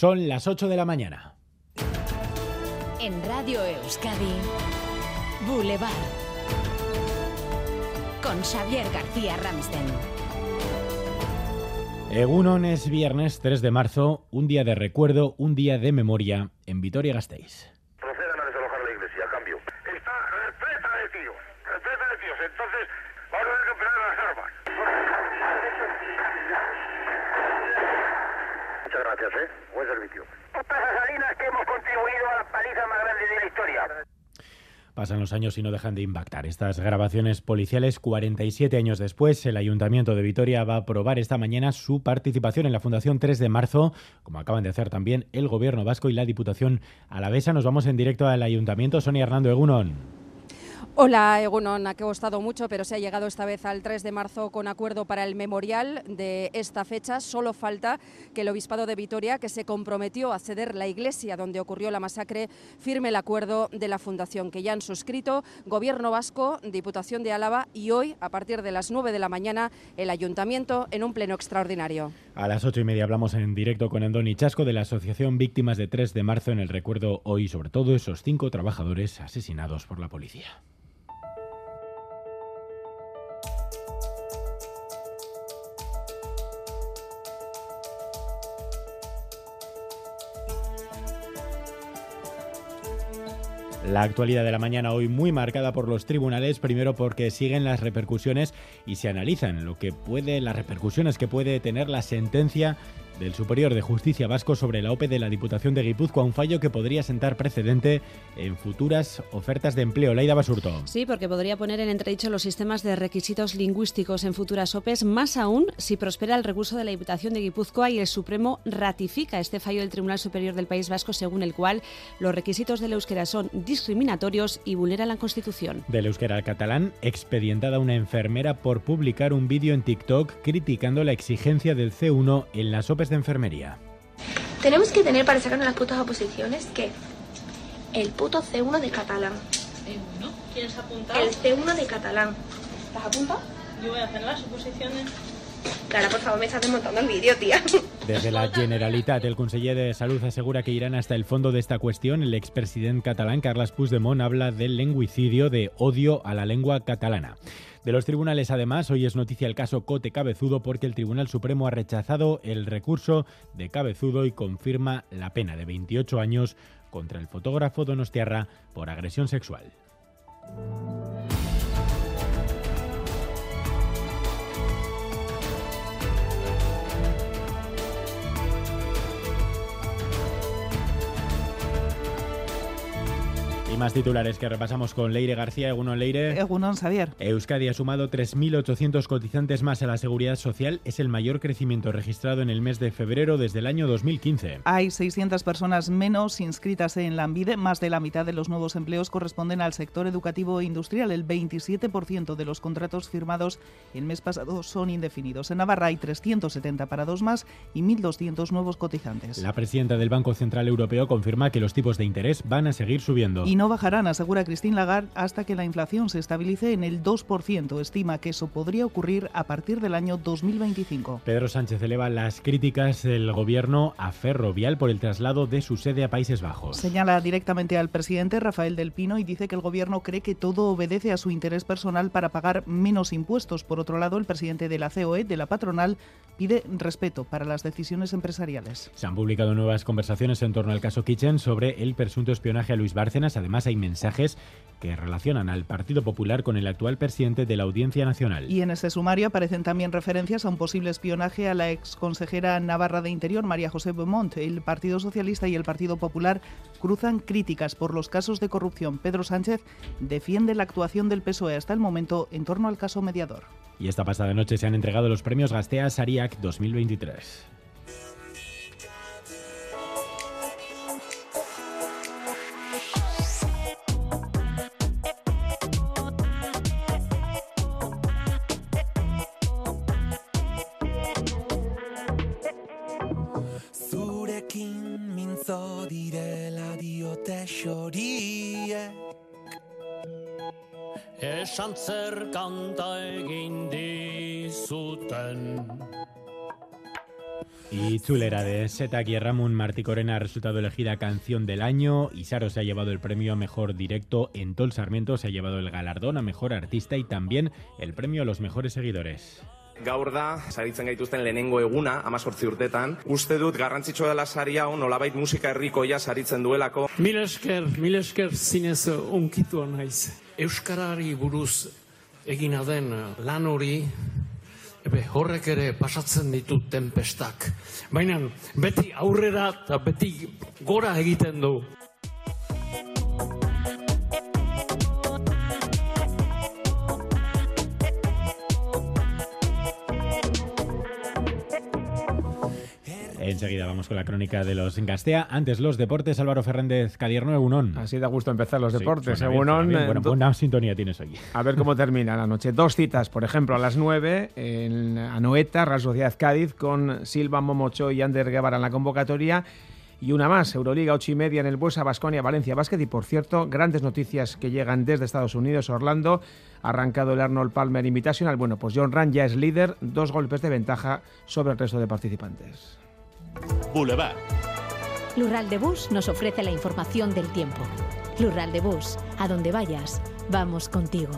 Son las 8 de la mañana. En Radio Euskadi, Boulevard. Con Xavier García Ramsten. Egunon es viernes 3 de marzo, un día de recuerdo, un día de memoria en Vitoria-Gasteiz. procedan a desalojar la iglesia, a cambio. Está repleta de tíos, repleta de tíos. Entonces, vamos a tener que operar las armas. Muchas gracias, ¿eh? Buen servicio. Estas Salinas que hemos contribuido a la paliza más grande de la historia. Pasan los años y no dejan de impactar. Estas grabaciones policiales, 47 años después, el Ayuntamiento de Vitoria va a aprobar esta mañana su participación en la Fundación 3 de marzo, como acaban de hacer también el Gobierno vasco y la Diputación Alavesa. Nos vamos en directo al Ayuntamiento. Sonia Hernando Egunon. Hola, Egunon, ha costado mucho, pero se ha llegado esta vez al 3 de marzo con acuerdo para el memorial de esta fecha. Solo falta que el Obispado de Vitoria, que se comprometió a ceder la iglesia donde ocurrió la masacre, firme el acuerdo de la Fundación, que ya han suscrito Gobierno Vasco, Diputación de Álava y hoy, a partir de las 9 de la mañana, el Ayuntamiento en un pleno extraordinario. A las ocho y media hablamos en directo con Andoni Chasco de la Asociación Víctimas de 3 de marzo en el recuerdo hoy, sobre todo esos cinco trabajadores asesinados por la policía. La actualidad de la mañana hoy muy marcada por los tribunales, primero porque siguen las repercusiones y se analizan lo que puede, las repercusiones que puede tener la sentencia del Superior de Justicia Vasco sobre la OPE de la Diputación de Guipúzcoa, un fallo que podría sentar precedente en futuras ofertas de empleo. Laida Basurto. Sí, porque podría poner en entredicho los sistemas de requisitos lingüísticos en futuras OPEs, más aún si prospera el recurso de la Diputación de Guipúzcoa y el Supremo ratifica este fallo del Tribunal Superior del País Vasco, según el cual los requisitos del euskera son discriminatorios y vulneran la Constitución. Del euskera al catalán, expedientada una enfermera por publicar un vídeo en TikTok criticando la exigencia del C1 en las OPEs de enfermería. Tenemos que tener para sacarnos las putas oposiciones que el puto C1 de catalán. ¿C1? ¿Quieres apuntar? El C1 de catalán. ¿Las apuntas? Yo voy a hacer las oposiciones. Clara, por favor, me estás desmontando el vídeo, tía. Desde la Generalitat, el conseller de Salud asegura que irán hasta el fondo de esta cuestión. El expresidente catalán, Carles Puigdemont, habla del lenguicidio de odio a la lengua catalana. De los tribunales, además, hoy es noticia el caso Cote Cabezudo porque el Tribunal Supremo ha rechazado el recurso de Cabezudo y confirma la pena de 28 años contra el fotógrafo Donostiarra por agresión sexual. Más titulares que repasamos con Leire García, Egunon Leire. Egunon Xavier. Euskadi ha sumado 3.800 cotizantes más a la seguridad social. Es el mayor crecimiento registrado en el mes de febrero desde el año 2015. Hay 600 personas menos inscritas en la ANVIDE. Más de la mitad de los nuevos empleos corresponden al sector educativo e industrial. El 27% de los contratos firmados el mes pasado son indefinidos. En Navarra hay 370 parados más y 1.200 nuevos cotizantes. La presidenta del Banco Central Europeo confirma que los tipos de interés van a seguir subiendo. Y no bajarán, asegura Christine Lagarde, hasta que la inflación se estabilice en el 2%. Estima que eso podría ocurrir a partir del año 2025. Pedro Sánchez eleva las críticas del gobierno a Ferrovial por el traslado de su sede a Países Bajos. Señala directamente al presidente Rafael del Pino y dice que el gobierno cree que todo obedece a su interés personal para pagar menos impuestos. Por otro lado, el presidente de la COE, de la patronal, pide respeto para las decisiones empresariales. Se han publicado nuevas conversaciones en torno al caso Kitchen sobre el presunto espionaje a Luis Bárcenas. Además, hay mensajes que relacionan al Partido Popular con el actual presidente de la Audiencia Nacional. Y en ese sumario aparecen también referencias a un posible espionaje a la exconsejera navarra de Interior, María José Beaumont. El Partido Socialista y el Partido Popular cruzan críticas por los casos de corrupción. Pedro Sánchez defiende la actuación del PSOE hasta el momento en torno al caso mediador. Y esta pasada noche se han entregado los premios Gastea Sariac 2023. Y chulera de Setak y Ramón Martí Corena ha resultado elegida canción del año. Isaro se ha llevado el premio a mejor directo. En Tol Sarmiento se ha llevado el galardón a mejor artista y también el premio a los mejores seguidores. Gaur da, saritzen gaituzten lehenengo eguna, amazortzi urtetan. Uste dut garrantzitsua dela sari hau, nolabait musika herrikoia saritzen duelako. Mil esker, mil esker zinez unkitua naiz. Euskarari buruz egina den lan hori, ebe horrek ere pasatzen ditu tempestak. Baina beti aurrera eta beti gora egiten du. Enseguida vamos con la crónica de los Gastea. Antes los deportes, Álvaro Fernández Cadierno, Egunón. Así da gusto empezar los Sí, deportes. Egunon, bien. eh, Bueno, do- buena sintonía tienes hoy. A ver cómo termina la noche. Dos citas, por ejemplo, a las 9 en Anoeta, Real Sociedad Cádiz, con Silva Momocho y Ander Guevara en la convocatoria. Y una más, Euroliga 8 y media en el Buesa, Basconia, Valencia Basket. Y por cierto, grandes noticias que llegan desde Estados Unidos, Orlando. Ha arrancado el Arnold Palmer Invitational. Bueno, pues John Rand ya es líder, dos golpes de ventaja sobre el resto de participantes. Boulevard. Lural de Bus nos ofrece la información del tiempo. Lural de Bus, a donde vayas, vamos contigo.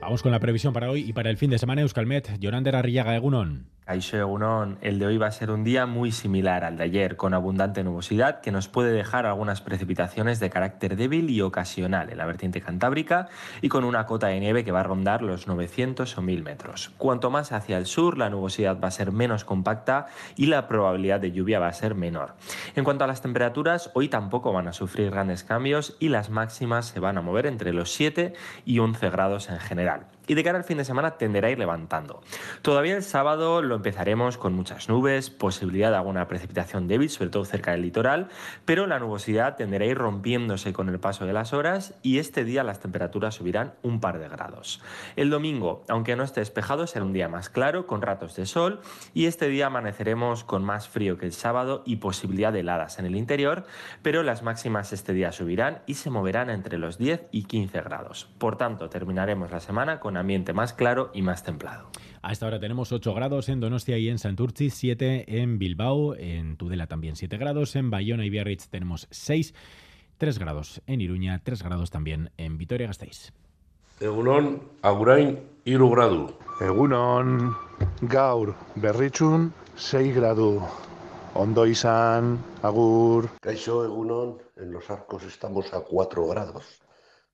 Vamos con la previsión para hoy y para el fin de semana. Euskalmet, Jonander Arriaga, Egunon. El de hoy va a ser un día muy similar al de ayer, con abundante nubosidad que nos puede dejar algunas precipitaciones de carácter débil y ocasional en la vertiente cantábrica y con una cota de nieve que va a rondar los 900 o 1000 metros. Cuanto más hacia el sur, la nubosidad va a ser menos compacta y la probabilidad de lluvia va a ser menor. En cuanto a las temperaturas, hoy tampoco van a sufrir grandes cambios y las máximas se van a mover entre los 7 y 11 grados en general y de cara al fin de semana tenderá a ir levantando. Todavía el sábado lo empezaremos con muchas nubes, posibilidad de alguna precipitación débil, sobre todo cerca del litoral, pero la nubosidad tenderá a ir rompiéndose con el paso de las horas y este día las temperaturas subirán un par de grados. El domingo, aunque no esté despejado, será un día más claro, con ratos de sol, y este día amaneceremos con más frío que el sábado y posibilidad de heladas en el interior, pero las máximas este día subirán y se moverán entre los 10 y 15 grados. Por tanto, terminaremos la semana con ambiente más claro y más templado. A esta hora tenemos 8 grados en Donostia y en Santurci, 7 en Bilbao, en Tudela también 7 grados, en Bayona y Biarritz tenemos 6, 3 grados en Iruña, 3 grados también en Vitoria-Gasteiz. Egunon, agurain hiru gradu. Egunon, gaur berritxun 6 gradu. Ondo izan, agur. Caixo Egunon, en los arcos estamos a 4 grados.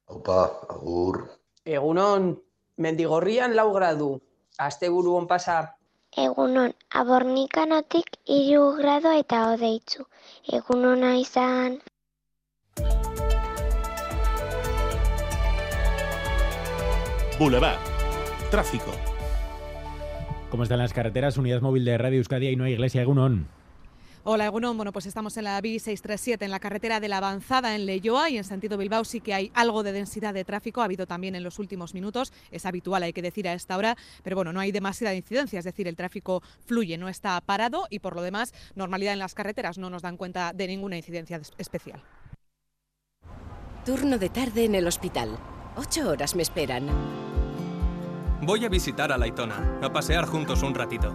Aupa, agur. Egunon, mendigorrian lau gradu. Asteburu on pasa. Egunon, abornikanotik hiru grado eta odeitzu. Egunona izan. Boulevard. Tráfico. ¿Cómo están las carreteras? Unidad móvil de Radio Euskadi y no hay iglesia, Egunon. Hola, Egunon. Bueno, pues estamos en la B637, en la carretera de la Avanzada en Leyoa y en sentido Bilbao sí que hay algo de densidad de tráfico. Ha habido también en los últimos minutos. Es habitual, hay que decir, a esta hora. Pero bueno, no hay demasiada incidencia, es decir, el tráfico fluye, no está parado y por lo demás, normalidad en las carreteras no nos dan cuenta de ninguna incidencia especial. Turno de tarde en el hospital. Ocho horas me esperan. Voy a visitar a Laitona, a pasear juntos un ratito.